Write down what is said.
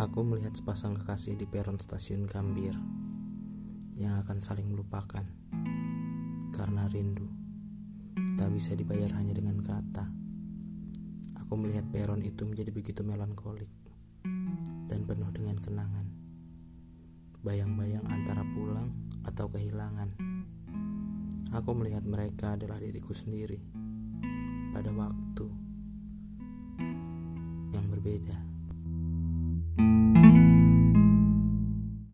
Aku melihat sepasang kekasih di peron stasiun Gambir yang akan saling melupakan karena rindu tak bisa dibayar hanya dengan kata. Aku melihat peron itu menjadi begitu melankolik dan penuh dengan kenangan. Bayang-bayang antara pulang atau kehilangan. Aku melihat mereka adalah diriku sendiri pada waktu yang berbeda.